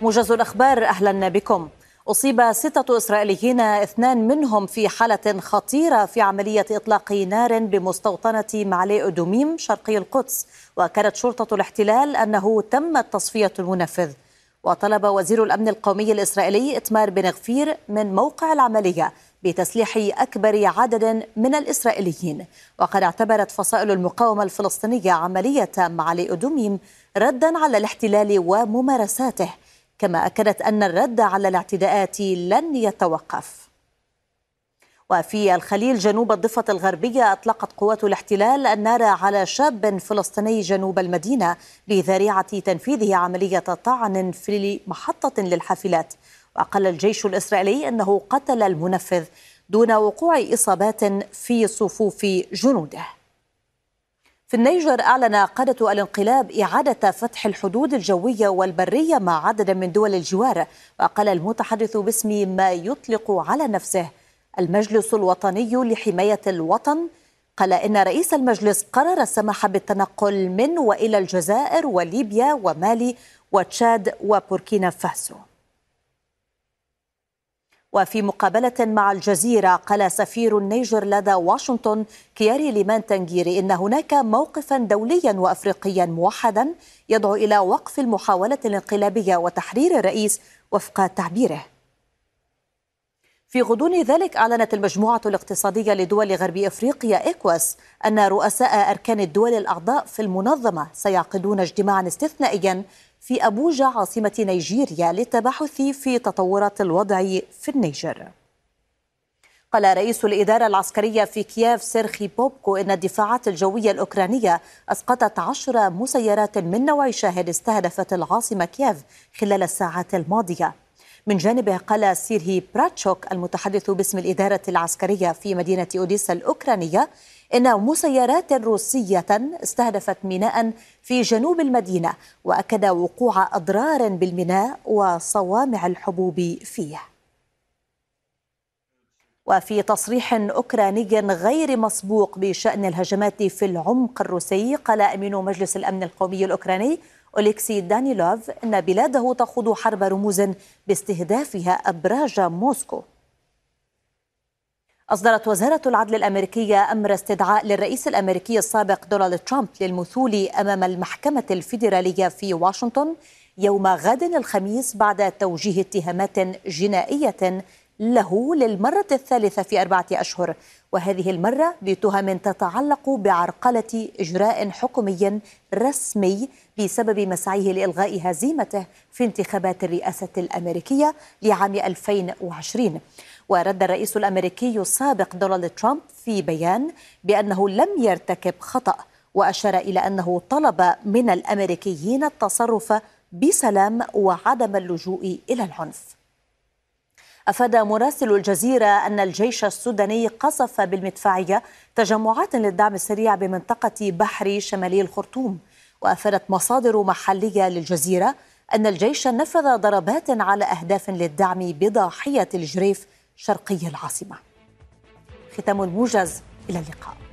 موجز الأخبار أهلا بكم. أصيب ستة إسرائيليين اثنان منهم في حالة خطيرة في عملية إطلاق نار بمستوطنة معلي أدوميم شرقي القدس. وكانت شرطة الاحتلال أنه تم تصفية المنفذ. وطلب وزير الأمن القومي الإسرائيلي إتمار بن غفير من موقع العملية بتسليح أكبر عدد من الإسرائيليين. وقد اعتبرت فصائل المقاومة الفلسطينية عملية معلي أدوميم ردا على الاحتلال وممارساته. كما أكدت أن الرد على الاعتداءات لن يتوقف. وفي الخليل جنوب الضفة الغربية أطلقت قوات الاحتلال النار على شاب فلسطيني جنوب المدينة بذريعة تنفيذه عملية طعن في محطة للحافلات. وقال الجيش الإسرائيلي أنه قتل المنفذ دون وقوع إصابات في صفوف جنوده. في النيجر أعلن قادة الانقلاب إعادة فتح الحدود الجوية والبرية مع عدد من دول الجوار وقال المتحدث باسم ما يطلق على نفسه. المجلس الوطني لحماية الوطن قال إن رئيس المجلس قرر السماح بالتنقل من وإلى الجزائر وليبيا ومالي وتشاد وبوركينا فاسو. وفي مقابلة مع الجزيرة قال سفير النيجر لدى واشنطن كياري ليمان تنجيري إن هناك موقفا دوليا وأفريقيا موحدا يدعو إلى وقف المحاولة الانقلابية وتحرير الرئيس وفق تعبيره. في غضون ذلك أعلنت المجموعة الاقتصادية لدول غرب إفريقيا إكواس أن رؤساء أركان الدول الأعضاء في المنظمة سيعقدون اجتماعا استثنائيا في أبوجا عاصمة نيجيريا للتباحث في تطورات الوضع في النيجر. قال رئيس الإدارة العسكرية في كييف سيرخي بوبكو إن الدفاعات الجوية الأوكرانية أسقطت عشر مسيرات من نوع شاهد استهدفت العاصمة كييف خلال الساعات الماضية. من جانبه قال سيرهي براتشوك المتحدث باسم الإدارة العسكرية في مدينة أوديسا الأوكرانية إن مسيرات روسية استهدفت ميناء في جنوب المدينة وأكد وقوع أضرار بالميناء وصوامع الحبوب فيه. وفي تصريح أوكراني غير مسبوق بشأن الهجمات في العمق الروسي قال أمين مجلس الأمن القومي الأوكراني أوليكسي دانيلوف أن بلاده تخوض حرب رموز باستهدافها أبراج موسكو. أصدرت وزارة العدل الأمريكية أمر استدعاء للرئيس الأمريكي السابق دونالد ترامب للمثول أمام المحكمة الفيدرالية في واشنطن يوم غد الخميس بعد توجيه اتهامات جنائية له للمرة الثالثة في أربعة أشهر. وهذه المرة بتهم تتعلق بعرقلة إجراء حكومي رسمي بسبب مسعيه لإلغاء هزيمته في انتخابات الرئاسة الأمريكية لعام 2020 ورد الرئيس الأمريكي السابق دونالد ترامب في بيان بأنه لم يرتكب خطأ وأشار إلى أنه طلب من الأمريكيين التصرف بسلام وعدم اللجوء إلى العنف. أفاد مراسل الجزيرة أن الجيش السوداني قصف بالمدفعية تجمعات للدعم السريع بمنطقة بحر شمالي الخرطوم وأفادت مصادر محلية للجزيرة أن الجيش نفذ ضربات على أهداف للدعم بضاحية الجريف شرقي العاصمة. ختام موجز إلى اللقاء.